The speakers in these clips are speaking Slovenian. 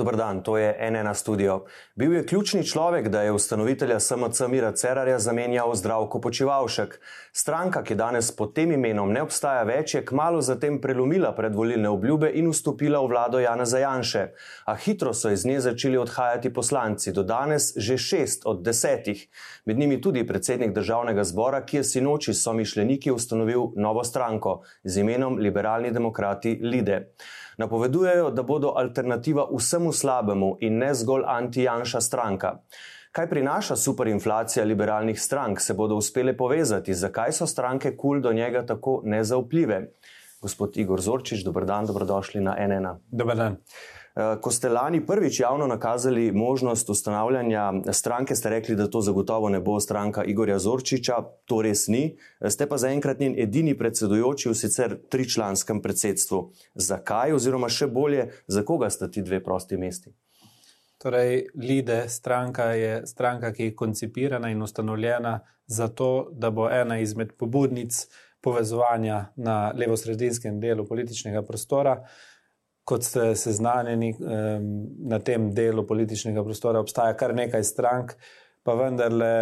Dobr dan, to je NN studio. Bil je ključni človek, da je ustanovitelja SMC Mira Cerarja zamenjal zdravko počivalšek. Stranka, ki danes pod tem imenom ne obstaja več, je kmalo zatem prelomila predvolilne obljube in vstopila v vlado Jana Zajanše. A hitro so iz nje začeli odhajati poslanci, do danes že šest od desetih. Med njimi tudi predsednik državnega zbora, ki je sinoči s somišljeniki ustanovil novo stranko z imenom Liberalni demokrati Lide. Napovedujejo, da bodo alternativa vsemu slabemu in ne zgolj anti-janša stranka. Kaj prinaša superinflacija liberalnih strank, se bodo uspele povezati, zakaj so stranke kul cool do njega tako nezaupljive? Gospod Igor Zorčič, dobrodan, dobrodošli na NN. Dobar dan. Eh, ko ste lani prvič javno nakazali možnost ustanavljanja stranke, ste rekli, da to zagotovo ne bo stranka Igorja Zorčiča, to res ni. Ste pa zaenkrat njen edini predsedujoči v sicer tričlanskem predsedstvu. Zakaj, oziroma še bolje, za koga sta ti dve prosti mesti? Torej, LIDE stranka je stranka, ki je koncipirana in ustanovljena zato, da bo ena izmed pobudnic povezovanja na levo-sredinskem delu političnega prostora kot ste seznanjeni na tem delu političnega prostora, obstaja kar nekaj strank, pa vendarle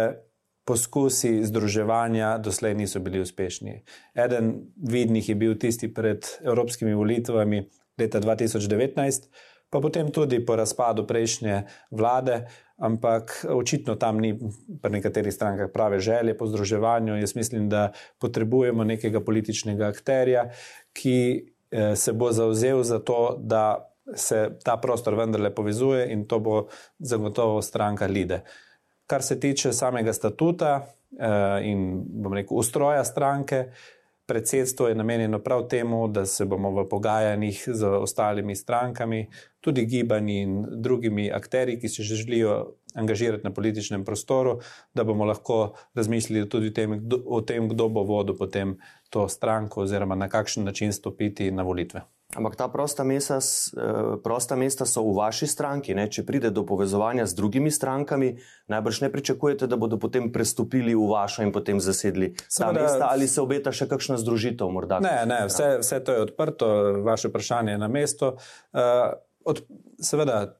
poskusi združevanja doslej niso bili uspešni. Eden vidnih je bil tisti pred evropskimi volitvami leta 2019, pa potem tudi po razpadu prejšnje vlade. Ampak očitno tam ni pri nekaterih strankah prave želje po združevanju. Jaz mislim, da potrebujemo nekega političnega akterja, ki se bo zauzel za to, da se ta prostor vendarle povezuje in to bo zagotovo stranka Lide. Kar se tiče samega statuta eh, in rekel, ustroja stranke, predsedstvo je namenjeno prav temu, da se bomo v pogajanjih z ostalimi strankami, tudi gibanji in drugimi akteri, ki se želijo angažirati na političnem prostoru, da bomo lahko razmišljali tudi tem, kdo, o tem, kdo bo vodil potem to stranko oziroma na kakšen način stopiti na volitve. Ampak ta prosta mesta, eh, prosta mesta so v vaši stranki. Ne? Če pride do povezovanja z drugimi strankami, najbrž ne pričakujete, da bodo potem prestopili v vašo in potem zasedli ta Seveda, mesta, ali se obeta še kakšna združitev? Morda, ne, ne, vse, vse to je odprto, vaše vprašanje je na mestu. Uh, od, seveda,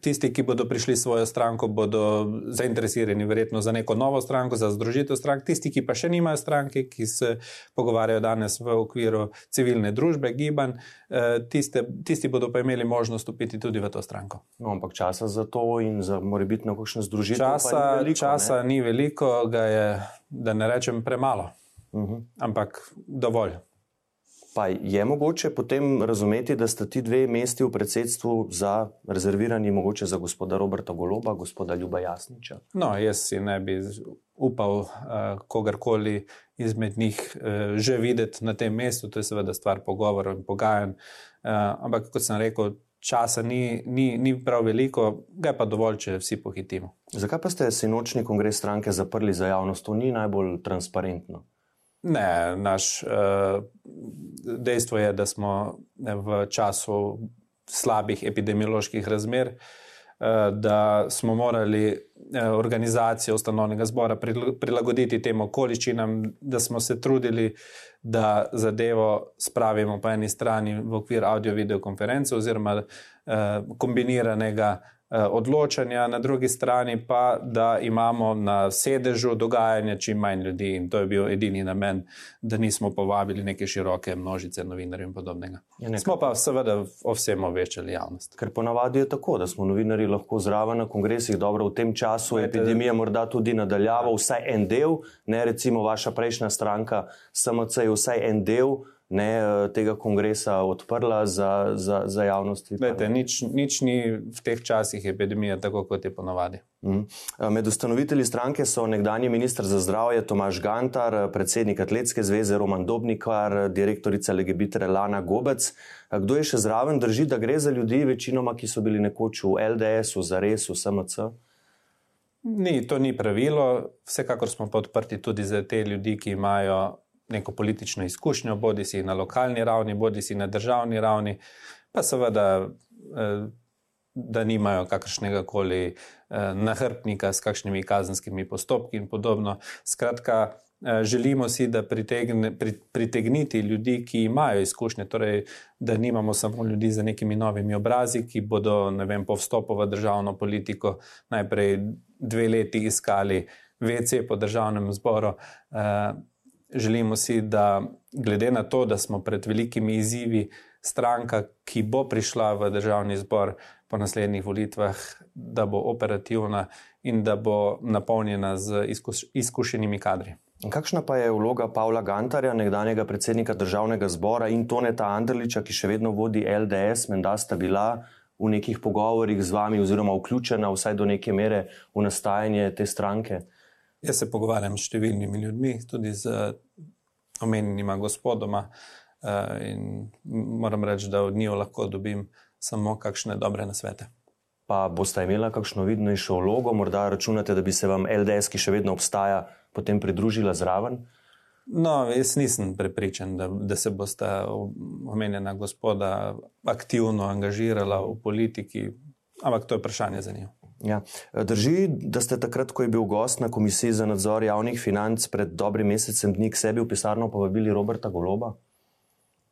tisti, ki bodo prišli svojo stranko, bodo zainteresirani verjetno za neko novo stranko, za združitev strank. Tisti, ki pa še nimajo stranke, ki se pogovarjajo danes v okviru civilne družbe, gibanj, eh, tiste, tisti bodo pa imeli možnost stopiti tudi v to stranko. No, ampak časa za to in za morebitno kakšno združitev. Časa, ni veliko, časa ni veliko, ga je, da ne rečem, premalo. Uh mhm. -huh. Ampak dovolj. Pa je mogoče potem razumeti, da sta ti dve mesti v predsedstvu za rezervirani, mogoče za gospoda Roberta Goloba, gospoda Ljuba Jasniča? No, jaz si ne bi upal uh, kogarkoli izmed njih uh, že videti na tem mestu, to je seveda stvar pogovorov in pogajanj. Uh, ampak, kot sem rekel, časa ni, ni, ni prav veliko, ga je pa dovolj, če vsi pohitimo. Zakaj pa ste sinočni kongres stranke zaprli za javnost? To ni najbolj transparentno. Ne, naš uh, dejstvo je, da smo v času slabih epidemioloških razmer, uh, da smo morali uh, organizacijo ustanovnega zbora prilagoditi tem okoliščinam, da smo se trudili, da zadevo spravimo po eni strani v okvir audio-video konference oziroma uh, kombiniranega Eh, odločanja, na drugi strani pa, da imamo na sedežu dogajanja čim manj ljudi in to je bil edini namen, da nismo povabili neke široke množice novinarjev in podobnega. Ja, smo pa seveda o vsem obveščali javnost. Ker ponavadi je tako, da smo novinari lahko zraven na kongresih, dobro v tem času je epidemija morda tudi nadaljava, vsaj en del, ne recimo vaša prejšnja stranka, SMC je vsaj en del ne, eh, tega kongresa odprla za, za, za javnost. Lete, nič, nič ni v teh časih epidemije, tako kot je ponovadi. Mm. Med ustanovitelji stranke so nekdanji ministr za zdravje Tomaš Gantar, predsednik Atletske zveze Roman Dobnikar, direktorica Legebitre Lana Gobec. Kdo je še zraven, drži, da gre za ljudi, večinoma, ki so bili nekoč v LDS-u, za res, v SMC? Ni, to ni pravilo. Vsekakor smo podprti tudi za te ljudi, ki imajo neko politično izkušnjo, bodi si na lokalni ravni, bodi si na državni ravni, pa seveda, eh, da nimajo kakršnega koli eh, nahrbnika s kakšnimi kazenskimi postopki in podobno. Skratka, Eh, želimo si, da pritegne, pritegniti ljudi, ki imajo izkušnje, torej, da nimamo samo ljudi z nekimi novimi obrazi, ki bodo vem, po vstopu v državno politiko najprej dve leti iskali VC po državnem zboru. Želimo si, da glede na to, da smo pred velikimi izzivi, stranka, ki bo prišla v državni zbor po naslednjih volitvah, da bo operativna in da bo napolnjena z izkuš izkušenimi kadri. Kakšna pa je vloga Pavla Gantarja, nekdanjega predsednika državnega zbora in Toneta Andrliča, ki še vedno vodi LDS, menda sta bila v nekih pogovorih z vami, oziroma vključena vsaj do neke mere v nastajanje te stranke? Jaz se pogovarjam s številnimi ljudmi, tudi z omenjenima gospodoma, eh, in moram reči, da od njih lahko dobim samo kakšne dobre nasvete pa boste imeli kakšno vidnejšo vlogo, morda računate, da bi se vam LDS, ki še vedno obstaja, potem pridružila zraven? No, jaz nisem prepričan, da, da se boste omenjena gospoda aktivno angažirala v politiki, ampak to je vprašanje za njo. Ja. Drži, da ste takrat, ko je bil gost na Komisiji za nadzor javnih financ pred dobrim mesecem dni, k sebi v pisarno povabili Roberta Goloba?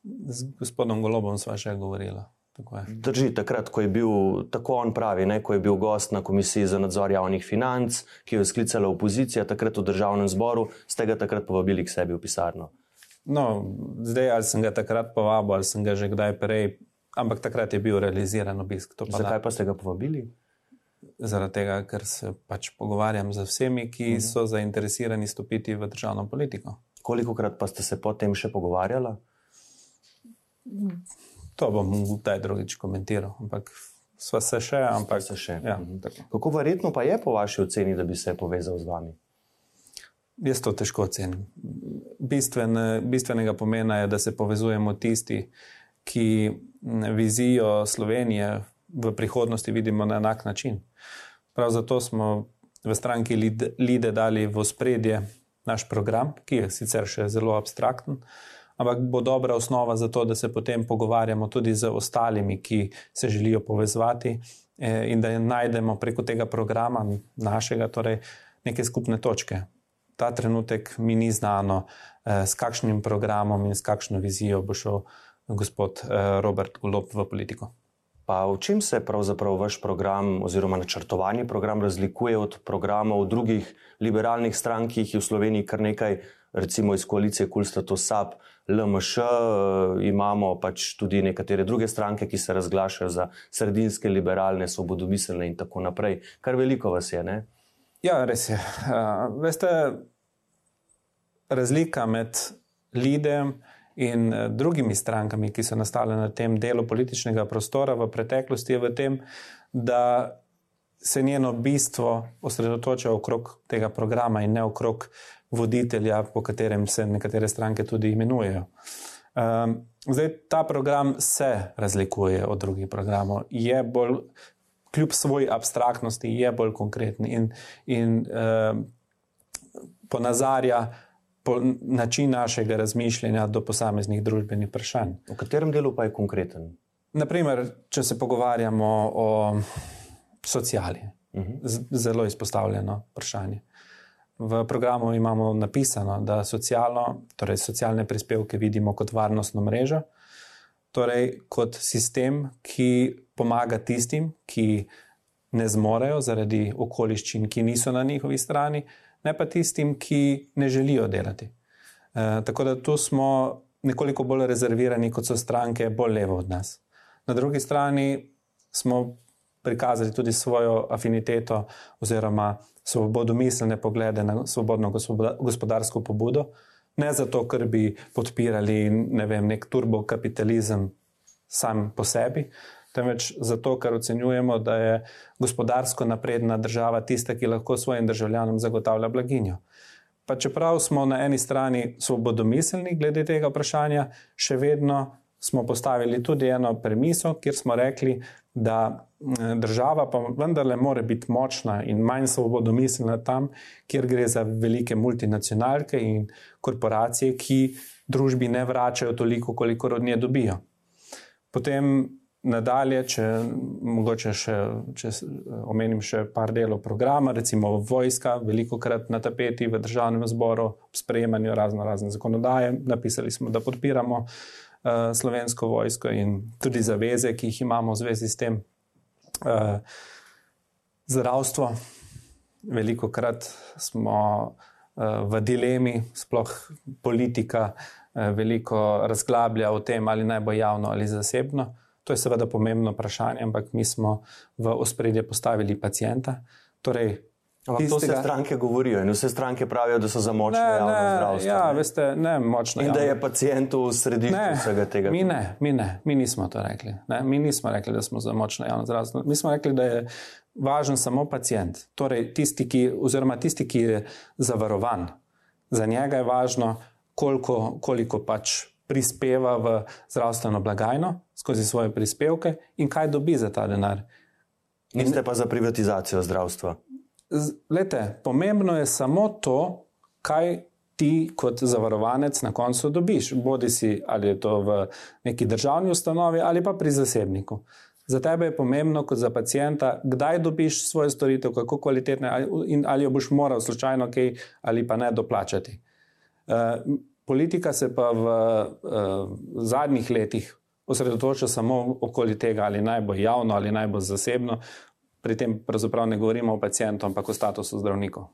Z gospodom Golobom sva še govorila. Drži, takrat, ko je bil, tako on pravi, ne, ko je bil gost na Komisiji za nadzor javnih financ, ki jo je sklicala opozicija, takrat v državnem zboru, ste ga takrat povabili k sebi v pisarno. No, zdaj, ali sem ga takrat povabil, ali sem ga že kdaj prej, ampak takrat je bil realiziran obisk. Pa Zakaj pa ste ga povabili? Zaradi tega, ker se pač pogovarjam z vsemi, ki mhm. so zainteresirani stopiti v državno politiko. Koliko krat pa ste se potem še pogovarjali? To bom kdaj drugič komentiral. Ampak sva se še, ampak se še. Ja, mhm. Kako verjetno pa je po vaši oceni, da bi se povezal z vami? Jaz to težko ocenim. Bistven, bistvenega pomena je, da se povezujemo tisti, ki vizijo Slovenije v prihodnosti vidimo na enak način. Prav zato smo v stranki Lide dali v spredje naš program, ki je sicer še zelo abstrakten, ampak bo dobra osnova za to, da se potem pogovarjamo tudi z ostalimi, ki se želijo povezati eh, in da najdemo preko tega programa našega torej neke skupne točke. Ta trenutek mi ni znano, eh, s kakšnim programom in s kakšno vizijo bo šel gospod eh, Robert Golob v politiko. Pa v čem se pravzaprav vaš program oziroma načrtovani program razlikuje od programov drugih liberalnih strank, ki jih je v Sloveniji kar nekaj, recimo iz koalicije Kulsta, to SAP, LMŠ, imamo pač tudi nekatere druge stranke, ki se razglašajo za sredinske, liberalne, svobodomiselne in tako naprej. Kar veliko vas je, ne? Ja, res je. Uh, veste, razlika med lidem in uh, drugimi strankami, ki so nastale na tem delu političnega prostora v preteklosti, je v tem, da se njeno bistvo osredotoča okrog tega programa in ne okrog voditelja, po katerem se nekatere stranke tudi imenujejo. Um, zdaj, ta program se razlikuje od drugih programov, je bolj, kljub svoji abstraktnosti, je bolj konkreten in, in um, ponazarja po način našega razmišljanja do posameznih družbenih vprašanj. V katerem delu pa je konkreten? Naprimer, če se pogovarjamo o sociali, uh mhm. -huh. zelo izpostavljeno vprašanje. V programu imamo napisano, da socialno, torej socialne prispevke vidimo kot varnostno mrežo, torej kot sistem, ki pomaga tistim, ki ne zmorejo zaradi okoliščin, ki niso na njihovi strani, ne pa tistim, ki ne želijo delati. E, tako da tu smo nekoliko bolj rezervirani, kot so stranke bolj levo od nas. Na drugi strani smo prikazali tudi svojo afiniteto oziroma svobodomiselne poglede na svobodno gospodarsko pobudo, ne zato, ker bi podpirali ne vem, nek turbokapitalizem sam po sebi, temveč zato, ker ocenjujemo, da je gospodarsko napredna država tista, ki lahko svojim državljanom zagotavlja blaginjo. Pa čeprav smo na eni strani svobodomiselni glede tega vprašanja, še vedno smo postavili tudi eno premiso, kjer smo rekli, da država pa vendarle more biti močna in manj svobodomiselna tam, kjer gre za velike multinacionalke in korporacije, ki družbi ne vračajo toliko, koliko od nje dobijo. Potem nadalje, če mogoče še če omenim še par delov programa, recimo vojska, veliko krat na tapeti v državnem zboru, sprejemanju razno razne zakonodaje, napisali smo, da podpiramo uh, slovensko vojsko in tudi zaveze, ki jih imamo v zvezi s tem. Uh, zdravstvo, veliko krat smo uh, v dilemi, sploh politika. Veliko razglablja o tem, ali naj bo javno ali zasebno. To je seveda pomembno vprašanje, ampak mi smo v ospredje postavili pacijenta. Torej, Ampak tistega... to vse stranke govorijo in vse stranke pravijo, da so za močno ne, javno ne, zdravstvo. Ja, ne? veste, ne močno. In javno. da je pacijent v središču vsega tega. Mi ne, mi ne, mi nismo to rekli. Ne? Mi nismo rekli, da smo za močno javno zdravstvo. Mi smo rekli, da je važen samo pacijent. Torej, tisti, ki, oziroma tisti, ki je zavarovan, za njega je važno, koliko, koliko pač prispeva v zdravstveno blagajno skozi svoje prispevke in kaj dobi za ta denar. Niste pa za privatizacijo zdravstva? Lete, pomembno je samo to, kaj ti kot zavarovanec na koncu dobiš. Bodi si ali je to v neki državni ustanovi ali pa pri zasebniku. Za tebe je pomembno, kot za pacijenta, kdaj dobiš svojo storitev, kako kvalitetne in ali jo boš moral slučajno kaj ali pa ne doplačati. Uh, Politika se pa v uh, zadnjih letih osredotoča samo okoli tega, ali naj bo javno ali naj bo zasebno. Pri tem pravzaprav ne govorimo o pacijentu, ampak o statusu zdravnikov.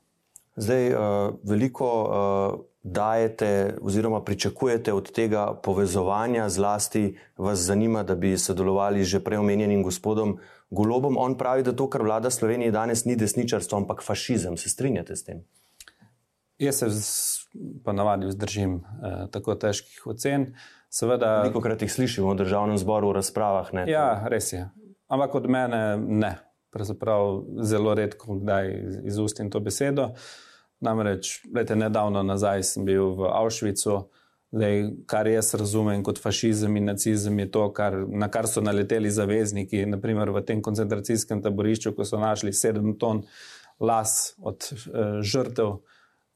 Zdaj, uh, veliko uh, dajete, oziroma pričakujete od tega povezovanja, zlasti vas zanima, da bi sodelovali z že preomenjenim gospodom Golobom. On pravi, da to, kar vlada Sloveniji danes, ni desničarstvo, ampak fašizem. Se strinjate s tem? Jaz se ponavadi vzdržim eh, tako težkih ocen. Seveda, Veliko krat jih slišimo v državnem zboru v razpravah. Ne, ja, res je. Ampak od mene ne. Pravzaprav zelo redko kdaj izustim to besedo. Namreč, lete, nedavno nazaj sem bil v Avšvicu, zdaj, kar jaz razumem kot fašizem in nacizem, je to, kar, na kar so naleteli zavezniki. Naprimer v tem koncentracijskem taborišču, ko so našli sedem ton las od uh, žrtev.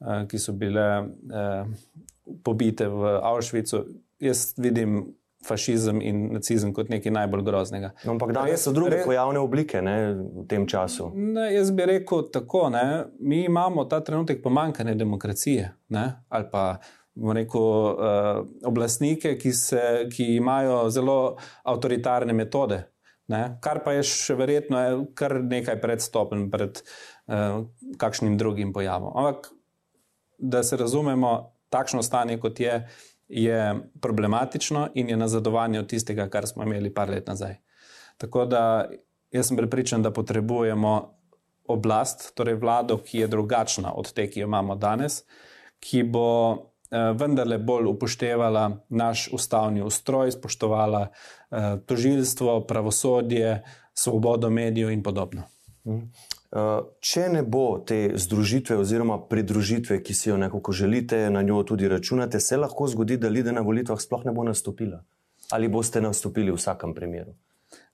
Eh, ki so bile eh, pobite v Avšvicu. Jaz vidim fašizem in nacizem kot nekaj najbolj groznega. No, ampak danes so druge re... pojavne oblike ne, v tem času. Ne, jaz bi rekel tako, ne, mi imamo ta trenutek pomankanje demokracije ne, ali pa. Rekel, uh, oblastnike, ki, se, ki imajo zelo avtoritarne metode, ne? kar pa je še verjetno je kar nekaj predstopen pred uh, kakšnim drugim pojavom. Ampak da se razumemo, takšno stanje, kot je, je problematično in je nazadovanje od tistega, kar smo imeli par let nazaj. Tako da jaz sem prepričan, da potrebujemo oblast, torej vlado, ki je drugačna od te, ki jo imamo danes, ki bo eh, vendarle bolj upoštevala naš ustavni ustroj, spoštovala eh, tožilstvo, pravosodje, svobodo medijev in podobno. Eh, če ne bo te združitve oziroma pridružitve, ki si jo nekako želite, na njo tudi računate, se lahko zgodi, da Lida na volitvah sploh ne bo nastopila. Ali boste nastopili v vsakem primeru?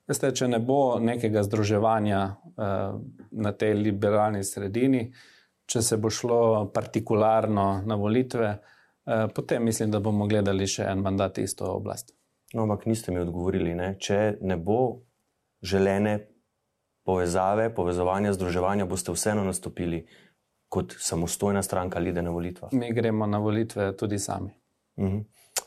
Veste, če ne bo nekega združevanja uh, na tej liberalni sredini, če se bo šlo partikularno na volitve, uh, potem mislim, da bomo gledali še en mandat isto oblast. No, ampak niste mi odgovorili, ne? če ne bo želene povezave, povezovanja, združevanja, boste vseeno nastopili kot samostojna stranka Lide na volitvah? Mi gremo na volitve tudi sami. Uh -huh.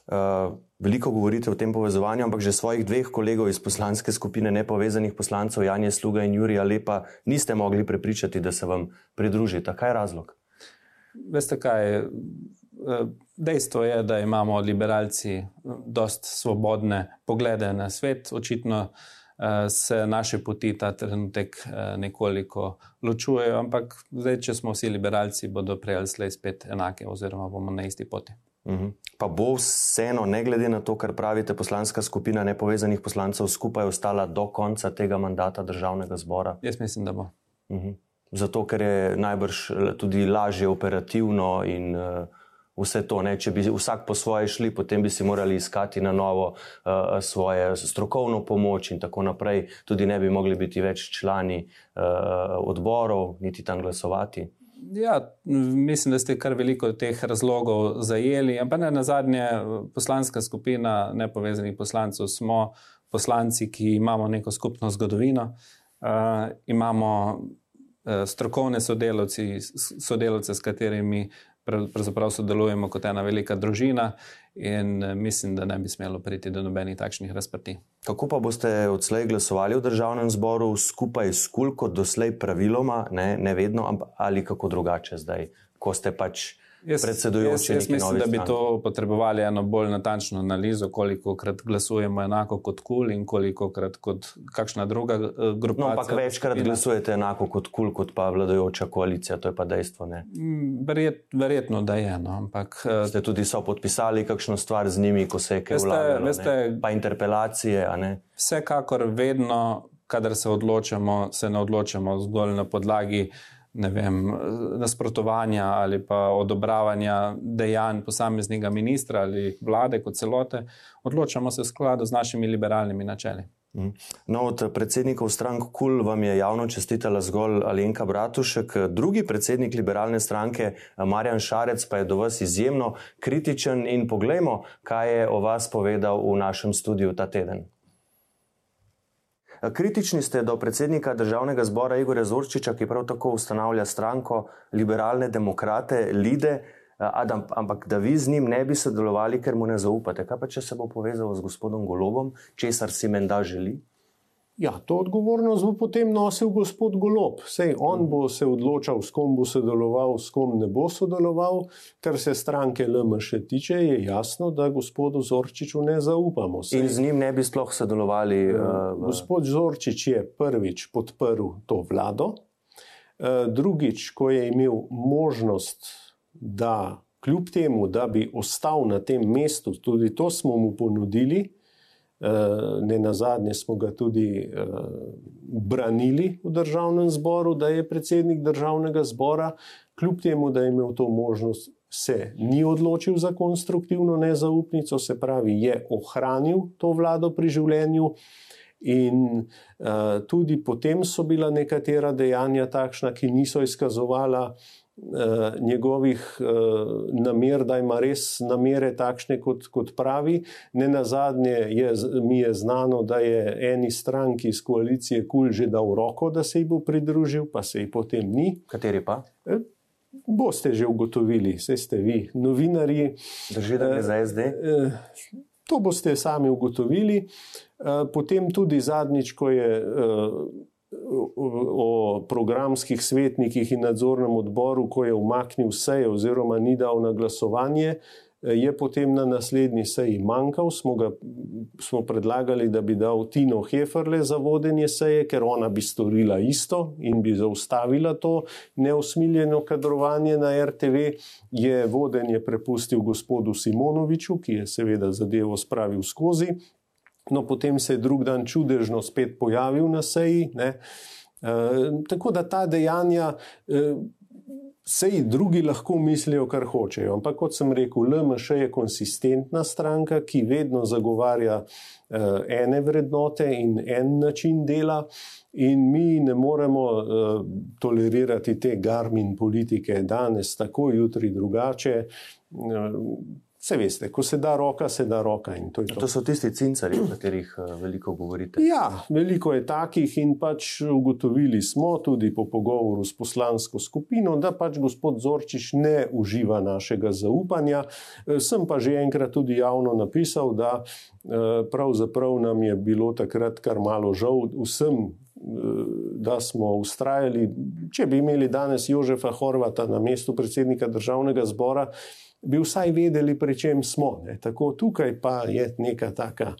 uh, veliko govorite o tem povezovanju, ampak že svojih dveh kolegov iz poslanske skupine nepovezanih poslancev, Janja Sluga in Jurija Lepa, niste mogli prepričati, da se vam pridružite. Kaj je razlog? Veste kaj? Eh, dejstvo je, da imamo liberalci dosta svobodne poglede na svet. Očitno uh, Eh, se naše poti ta trenutek eh, nekoliko ločujejo, ampak zdaj, če smo vsi liberalci, bodo prej ali slej spet enake, oziroma bomo na isti poti. Uhum. Pa bo vseeno, ne glede na to, kar pravite, poslanska skupina nepovezanih poslancev skupaj ostala do konca tega mandata državnega zbora? Jaz mislim, da bo. Uhum. Zato, ker je najbrž tudi lažje operativno in uh, vse to. Ne? Če bi vsak po svoje šli, potem bi si morali iskati na novo uh, svojo strokovno pomoč in tako naprej. Tudi ne bi mogli biti več člani uh, odborov, niti tam glasovati. Ja, mislim, da ste kar veliko teh razlogov zajeli, ampak na zadnje, poslanska skupina nepovezanih poslancev smo poslanci, ki imamo neko skupno zgodovino, uh, imamo uh, strokovne sodelavce, s katerimi pravzaprav sodelujemo kot ena velika družina, in uh, mislim, da ne bi smelo priti do nobenih takšnih razprti. Kako pa boste odslej glasovali v državnem zboru skupaj s KUL, kot doslej praviloma, ne, ne vedno, ali kako drugače zdaj, ko ste pač. Jaz, predsedujoči. Jaz, jaz mislim, da bi to potrebovali eno bolj natančno analizo, koliko krat glasujemo enako kot KUL in koliko krat kot kakšna druga uh, grupa. No, ampak večkrat skupina. glasujete enako kot KUL, kot pa vladajoča koalicija, to je pa dejstvo. Mm, verjet, verjetno, da je. No, ampak, uh, Ste tudi so podpisali kakšno stvar z njimi, ko se je kaj vlagalo, pa interpelacije. Vsekakor vedno, kadar se odločamo, se ne odločamo zgolj na podlagi vem, nasprotovanja ali pa odobravanja dejanj posameznega ministra ali vlade kot celote, odločamo se v skladu z našimi liberalnimi načeli. Mhm. No, od predsednikov strank KUL vam je javno čestitala zgolj Alenka Bratušek, drugi predsednik liberalne stranke Marjan Šarec pa je do vas izjemno kritičen in poglejmo, kaj je o vas povedal v našem studiu ta teden. Kritični ste do predsednika državnega zbora Igorja Zorčiča, ki prav tako ustanavlja stranko liberalne demokrate Lide, Adam, ampak da vi z njim ne bi sodelovali, ker mu ne zaupate. Kaj pa če se bo povezal z gospodom Golobom, česar si menda želi? Ja, to odgovornost bo potem nosil gospod Golob. Sej on bo se odločal, s kom bo sodeloval, s kom ne bo sodeloval. Kar se stranke LMŠ tiče, je jasno, da gospodu Zorčiču ne zaupamo. Sej, In z njim ne bi sploh sodelovali. Uh. Gospod Zorčič je prvič podprl to vlado, uh, drugič, ko je imel možnost, da kljub temu, da bi ostal na tem mestu, tudi to smo mu ponudili. Eh, ne na zadnje smo ga tudi uh, branili v državnem zboru, da je predsednik državnega zbora, kljub temu, da je imel to možnost, se ni odločil za konstruktivno nezaupnico, se pravi, je ohranil to vlado pri življenju. In uh, tudi potem so bila nekatera dejanja takšna, ki niso izkazovala uh, Eh, njegovih uh, namer, da ima res namere takšne, kot, kot pravi. Ne na zadnje je, mi je znano, da je eni stranki iz koalicije KUL že dal roko, da se ji bo pridružil, pa se ji potem ni. Kateri pa? E, boste že ugotovili, vse ste vi, novinarji. Držite uh, za SD? To boste sami ugotovili. Potem tudi zadnjič, ko je. O programskih svetnikih in nadzornem odboru, ko je umaknil seje oziroma ni dal na glasovanje, je potem na naslednji seji manjkal. Smo, ga, smo predlagali, da bi dal Tino Heferle za vodenje seje, ker ona bi storila isto in bi zaustavila to neusmiljeno kadrovanje na RTV. Je vodenje prepustil gospodu Simonoviču, ki je seveda zadevo spravil skozi. No, potem se je drug dan čudežno spet pojavil na seji. E, tako da ta dejanja, e, seji drugi lahko mislijo, kar hočejo. Ampak kot sem rekel, LMŠ je konsistentna stranka, ki vedno zagovarja e, ene vrednote in en način dela. In mi ne moremo uh, tolerirati te garmin politike danes, tako jutri drugače. Uh, Vse veste, ko se da roka, se da roka. To, to. to so tisti cincari, o katerih eh, veliko govorite. Ja, veliko je takih in pač ugotovili smo tudi po pogovoru s poslansko skupino, da pač gospod Zorčiš ne uživa našega zaupanja. Eh, sem pa že enkrat tudi javno napisal, da eh, pravzaprav nam je bilo takrat kar malo žal vsem. Da smo ustrajali, če bi imeli danes Jožefa Horvata na mestu predsednika državnega zbora, bi vsaj vedeli, pri čem smo. Ne. Tako tukaj pa je neka taka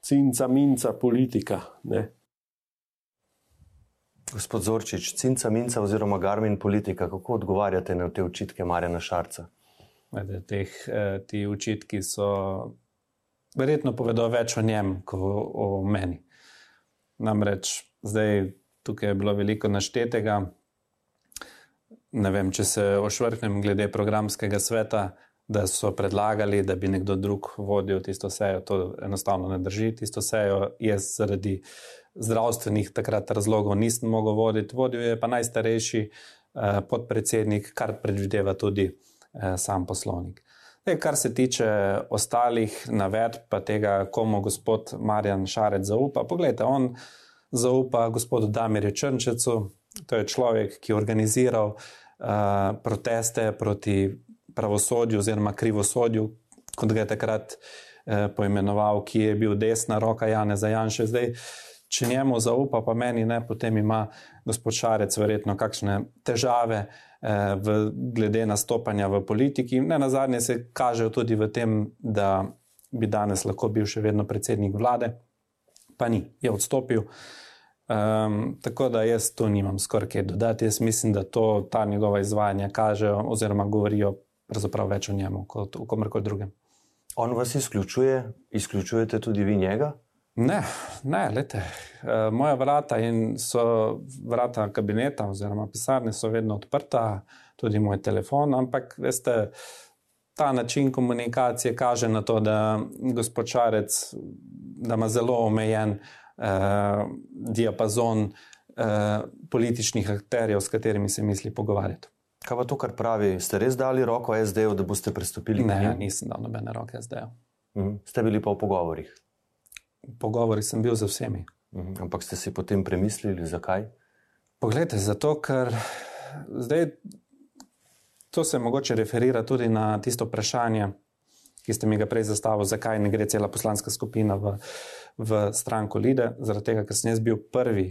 cinca, minca politika. Ne. Gospod Zorčič, cinca, minca oziroma garmin politika, kako odgovarjate na te očitke Marjana Šarca? Teh, eh, ti očitki so verjetno povedo več o njem, kot o meni. Namreč zdaj tukaj je bilo veliko naštetega, ne vem, če se ošvrknem glede programskega sveta, da so predlagali, da bi nekdo drug vodil tisto sejo. To enostavno ne drži. Tisto sejo jaz zaradi zdravstvenih takrat razlogov nisem mogel voditi. Vodil je pa najstarejši eh, podpredsednik, kar predvideva tudi eh, sam poslovnik. E, kar se tiče ostalih navedb, pa tega, komu gospod Marjan Šarec zaupa, pogledajte, on zaupa gospodu Damirju Črnčecu, to je človek, ki je organiziral uh, proteste proti pravosodju oziroma krivosodju, kot ga je takrat uh, poimenoval, ki je bil desna roka Jana Zajanša. Zdaj, če njemu zaupa, pa meni ne, potem ima gospod Šarec verjetno kakšne težave. Eh, v, glede nastopanja v politiki. Ne na zadnje se kažejo tudi v tem, da bi danes lahko bil še vedno predsednik vlade, pa ni, je odstopil. Um, tako da jaz tu nimam skoraj kaj dodati. Jaz mislim, da to ta njegova izvajanja kažejo oziroma govorijo več o njemu kot o komorkoli drugem. On vas izključuje, izključujete tudi vi njega? Ne, ne, lete. Eh, moja vrata in so vrata kabineta oziroma pisarne so vedno odprta, tudi moj telefon, ampak veste, ta način komunikacije kaže na to, da gospod Čarec da ima zelo omejen diapazon eh, političnih akterjev, s katerimi se misli pogovarjati. Kaj pa to, kar pravi? Ste res dali roko SD-ju, da boste prestopili? Ne, nisem dal nobene roke SD-ju. Mhm. Ste bili pa v pogovorih? pogovori sem bil z vsemi. Mhm. Ampak ste si potem premislili, zakaj? Poglejte, zato ker zdaj to se mogoče referira tudi na tisto vprašanje, ki ste mi ga prej zastavili, zakaj ne gre cela poslanska skupina v, v stranko Lide. Zaradi tega, ker sem jaz bil prvi,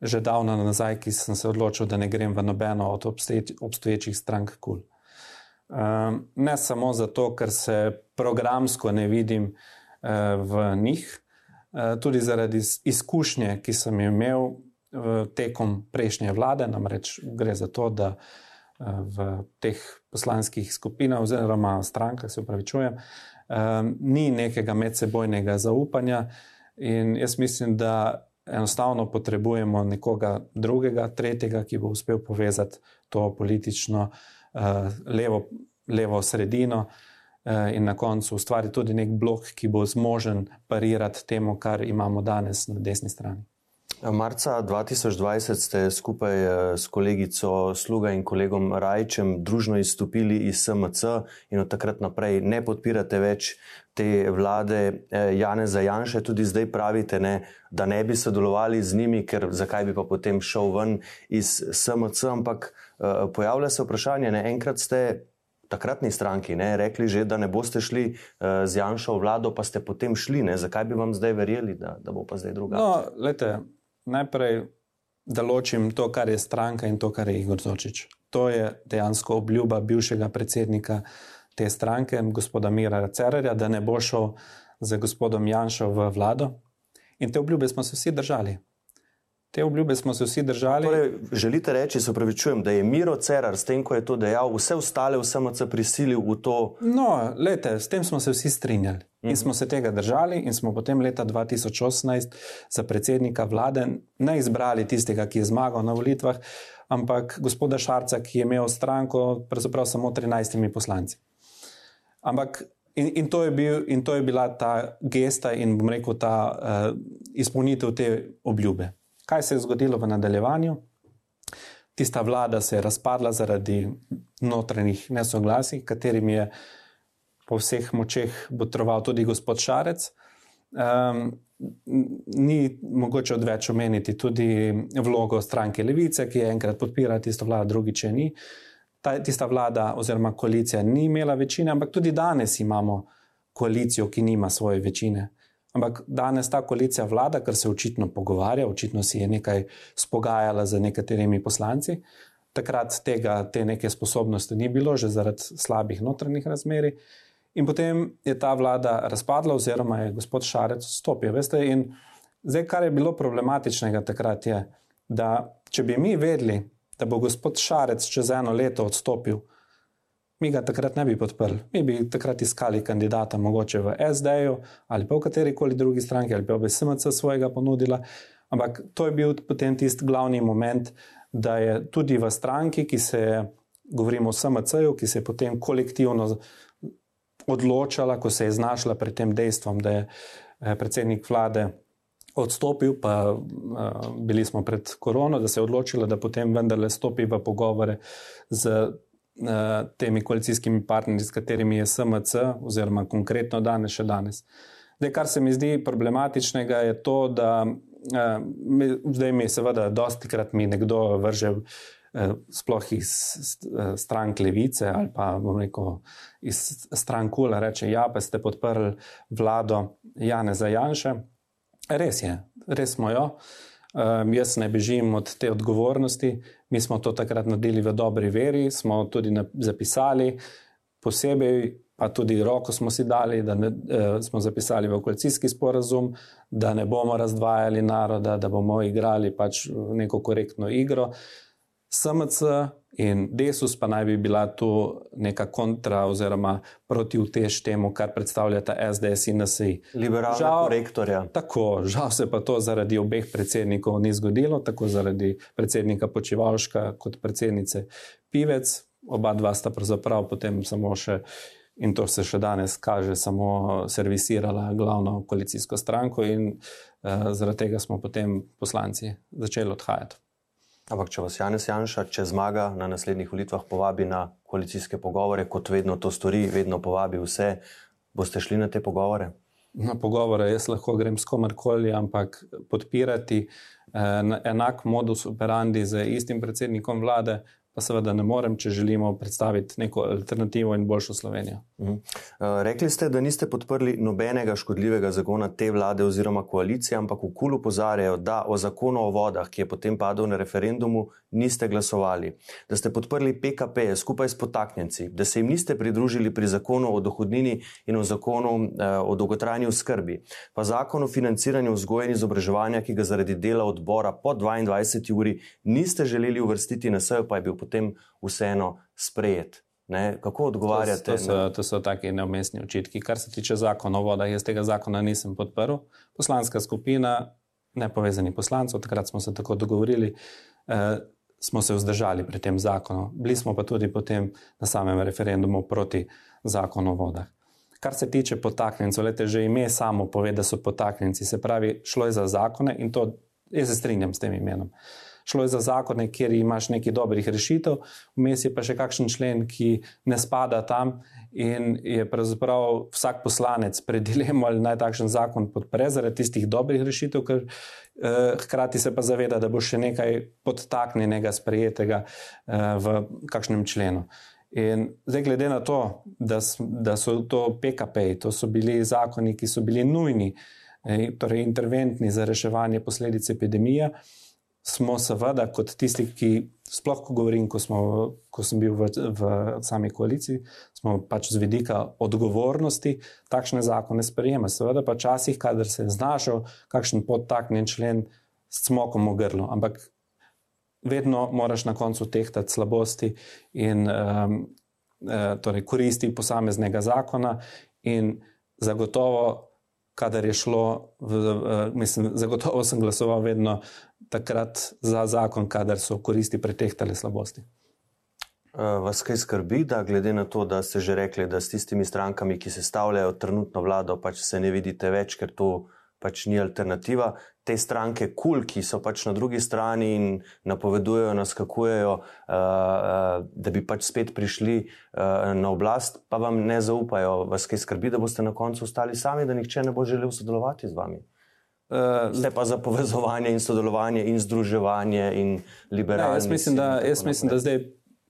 že davno nazaj, ki sem se odločil, da ne grem v nobeno od obstoječih strank KUL. Um, ne samo zato, ker se programsko ne vidim uh, v njih, Eh, tudi zaradi izkušnje, ki sem jo imel tekom prejšnje vlade, namreč gre za to, da eh, v teh poslanskih skupinah oziroma strankah, se upravičujem, eh, ni nekega medsebojnega zaupanja in jaz mislim, da enostavno potrebujemo nekoga drugega, tretjega, ki bo uspel povezati to politično levo, levo sredino. Eh, in na koncu ustvari tudi nek blok, ki bo zmožen parirati temu, kar imamo danes na desni strani. Marca 2020 ste skupaj eh, s kolegico Sluga in kolegom Rajčem družno izstopili iz SMC in od takrat naprej ne podpirate več te vlade eh, Jane Zajanše. Tudi zdaj pravite, ne, da ne bi sodelovali z njimi, ker zakaj bi pa potem šel ven iz SMC. Ampak pojavlja se vprašanje, ne, enkrat ste takratni stranki ne, rekli, že, da ne boste šli uh, z Janšo vlado, pa ste potem šli. Ne. Zakaj bi vam zdaj verjeli, da, da bo pa zdaj drugače? No, lete, najprej da ločim to, kar je stranka in to, kar je Igor Zočič. To je dejansko obljuba bivšega predsednika te stranke, gospoda Mira Cererja, da ne bo šel z gospodom Janšo v vlado. In te obljube smo se vsi držali. Te obljube smo se vsi držali. Torej, želite reči, se pravičujem, da je Miro Cerar s tem, ko je to dejal, vse ostale v SMC prisilil v to? No, lete, s tem smo se vsi strinjali in uh smo se tega držali in smo potem leta 2018 za predsednika vlade ne izbrali tistega, ki je zmagal na volitvah, ampak gospoda Šarca, ki je imel stranko pravzaprav samo 13 poslanci. Ampak In, in, to bil, in to je bila ta gesta in, bom rekel, ta uh, izpolnitev te obljube. Kaj se je zgodilo v nadaljevanju? Tista vlada se je razpadla zaradi notranjih nesoglasij, katerim je po vseh močeh botroval tudi gospod Šarec. Um, ni mogoče odveč omeniti tudi vlogo stranke Levice, ki je enkrat podpirala tisto vlado, drugi, če ni. Ta, tista vlada oziroma koalicija ni imela večine, ampak tudi danes imamo koalicijo, ki nima svoje večine. Ampak danes ta koalicija vlada, ker se očitno pogovarja, očitno si je nekaj spogajala z nekaterimi poslanci. Takrat tega, te neke sposobnosti ni bilo, že zaradi slabih notranjih razmeri. In potem je ta vlada razpadla, oziroma je gospod Šarec stopil. Veste, in zdaj, kar je bilo problematičnega takrat, je, da če bi mi vedeli, da bo gospod Šarec čez eno leto odstopil, mi ga takrat ne bi podprli. Mi bi takrat iskali kandidata, mogoče v SD-ju ali pa v kateri koli drugi stranki, ali pa v SMC svojega ponudila. Ampak to je bil potem tisti glavni moment, da je tudi v stranki, ki se je, govorimo o SMC-ju, ki se je potem kolektivno odločala, ko se je znašla pred tem dejstvom, da je eh, predsednik vlade. Odstopil, pa uh, bili smo pred korono, da se je odločila, da potem vendarle stopi v pogovore z temi koalicijskimi partnerji, s katerimi je SMC, oziroma konkretno danes, še danes. Zdaj, kar se mi zdi problematičnega, je to, da uh, zdaj mi seveda, dosti krat mi nekdo vrže. Sploh iz strank Levice ali pa rekel, iz strank Kula, reče: Ja, pa ste podprli vlado Jana Zajanša. Res je, res smo jo. Um, jaz ne bežim od te odgovornosti. Mi smo to takrat naredili v dobri veri, smo tudi zapisali, posebej pa tudi roko smo si dali, da ne, eh, smo zapisali v koalicijski sporazum, da ne bomo razdvajali naroda, da bomo igrali pač neko korektno igro. SMC in Desus pa naj bi bila tu neka kontra oziroma protivtež temu, kar predstavljata SDS in NSI. Liberalna korektorja. Tako, žal se pa to zaradi obeh predsednikov ni zgodilo, tako zaradi predsednika Počivalška kot predsednice Pivec. Oba dva sta pravzaprav potem samo še, in to se še danes kaže, samo servisirala glavno koalicijsko stranko in uh, zaradi tega smo potem poslanci začeli odhajati. Ampak, če vas Janes Janša, če zmaga na naslednjih volitvah, povabi na koalicijske pogovore, kot vedno to stori, vedno povabi vse, boste šli na te pogovore? Na pogovore jaz lahko grem s komarkoli, ampak podpirati eh, enak modus operandi z istim predsednikom vlade, pa seveda ne morem, če želimo predstaviti neko alternativo in boljšo Slovenijo. Uh. -huh. Rekli ste, da niste podprli nobenega škodljivega zakona te vlade oziroma koalicije, ampak v kulu pozarjajo, da o zakonu o vodah, ki je potem padel na referendumu, niste glasovali, da ste podprli PKP skupaj s potaknjenci, da se jim niste pridružili pri zakonu o dohodnini in o zakonu uh, o dolgotrajni oskrbi, pa zakon o financiranju vzgoje in izobraževanja, ki ga zaradi dela odbora po 22 uri niste želeli uvrstiti na sejo, pa je bil potem vseeno sprejet. Ne? Kako odgovarjate? To, to, so, to so taki neumestni očitki. Kar se tiče zakona o vodah, jaz tega zakona nisem podprl. Poslanska skupina, nepovezani poslanci, takrat smo se tako dogovorili, eh, smo se vzdržali pri tem zakonu. Bili smo pa tudi potem na samem referendumu proti zakonu o vodah. Kar se tiče potaknjencev, lete že ime samo pove, da so potaknjenci. Se pravi, šlo je za zakone in to jaz se strinjam s tem imenom. Uh, šlo je za zakone, kjer imaš nekaj dobrih rešitev, vmes je pa še kakšen člen, ki ne spada tam in je pravzaprav vsak poslanec pred dilemo, ali naj takšen zakon podpre zaradi tistih dobrih rešitev, ker eh, hkrati se pa zaveda, da bo še nekaj podtaknjenega, sprejetega eh, v kakšnem členu. In zdaj, glede na to, da, da so to PKP, to so bili zakoni, ki so bili nujni, eh, torej interventni za reševanje posledic epidemije, smo seveda, kot tisti, ki sploh, ko govorim, ko, smo, ko sem bil v, v sami koaliciji, smo pač z vidika odgovornosti takšne zakone sprejemali. Seveda pa časih, kadar se je znašel kakšen podtaknjen člen s smokom v grlu, ampak vedno moraš na koncu tehtati slabosti in um, torej koristi posameznega zakona in zagotovo kadar je šlo, v, mislim, zagotovo sem glasoval vedno takrat za zakon, kadar so koristi pretehtale slabosti. Uh, vas kaj skrbi, da glede na to, da ste že rekli, da s tistimi strankami, ki se stavljajo trenutno vlado, pač se ne vidite več, ker to pač ni alternativa. Te stranke, kul, cool, ki so pač na drugi strani in napovedujejo, naskakujejo, uh, uh, da bi pač spet prišli uh, na oblast, pa vam ne zaupajo. Vas kaj skrbi, da boste na koncu ostali sami, da nihče ne bo želel sodelovati z vami? Zdaj pa za povezovanje in sodelovanje in združevanje in liberalno. Jaz mislim, da, jaz mislim da zdaj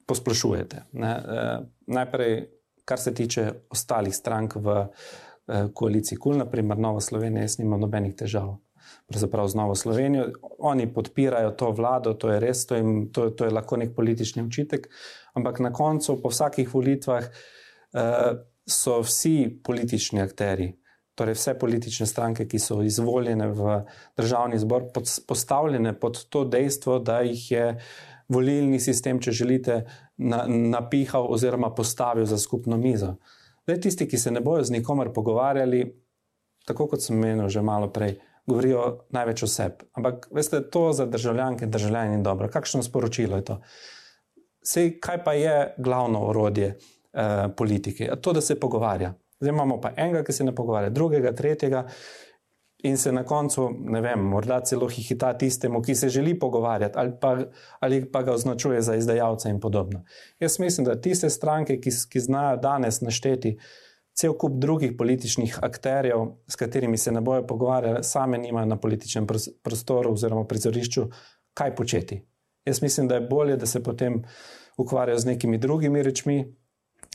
posplošujete. Ne? Najprej, kar se tiče ostalih strank v koaliciji KUL, naprimer Nova Slovenija, jaz nimam nobenih težav. Pravzaprav z Novo Slovenijo. Oni podpirajo to vlado, to je res, to, jim, to, to je lahko nek politični učitek, ampak na koncu, po vsakih volitvah, uh, so vsi politični akteri, torej vse politične stranke, ki so izvoljene v državni zbor, pod, postavljene pod to dejstvo, da jih je volilni sistem, če želite, na, napihal oziroma postavil za skupno mizo. Zdaj, tisti, ki se ne bojo z nikomer pogovarjali, tako kot sem menil že malo prej, govorijo največ o sebi. Ampak, veste, to za državljanke in državljane ni dobro. Kakšno sporočilo je to? Sej, kaj pa je glavno orodje eh, politike? To, da se pogovarja. Zdaj imamo pa enega, ki se ne pogovarja, drugega, tretjega. in se na koncu, ne vem, morda celo hihita tistemu, ki se želi pogovarjati, ali pa, ali pa ga označuje za izdajalca in podobno. Jaz mislim, da tiste stranke, ki, ki znajo danes našteti cel kup drugih političnih akterjev, s katerimi se ne bojo pogovarjali, same nimajo na političnem prostoru oziroma prizorišču, kaj početi. Jaz mislim, da je bolje, da se potem ukvarjajo z nekimi drugimi rečmi,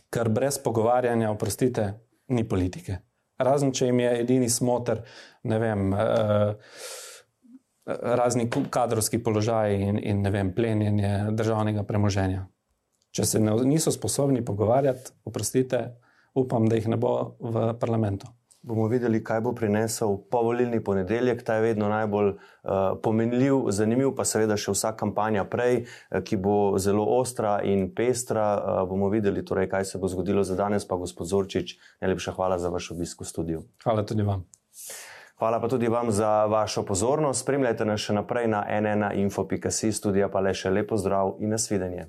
ker brez pogovarjanja, oprostite, ni politike. Razen če jim je edini smotr, ne vem, uh, razni kadrovski položaji in, in ne vem, plenjenje državnega premoženja. Če se ne, niso sposobni pogovarjati, oprostite, upam, da jih ne bo v parlamentu bomo videli, kaj bo prinesel povolilni ponedeljek. Ta je vedno najbolj uh, pomenljiv, zanimiv, pa seveda še vsa kampanja prej, uh, ki bo zelo ostra in pestra. Uh, bomo videli, torej, kaj se bo zgodilo za danes. Pa gospod Zorčič, najlepša hvala za vaš obisk v studiu. Hvala tudi vam. Hvala pa tudi vam za vašo pozornost. Spremljajte nas še naprej na nnainfo.si, studija pa le še lepo zdrav in nasvidenje.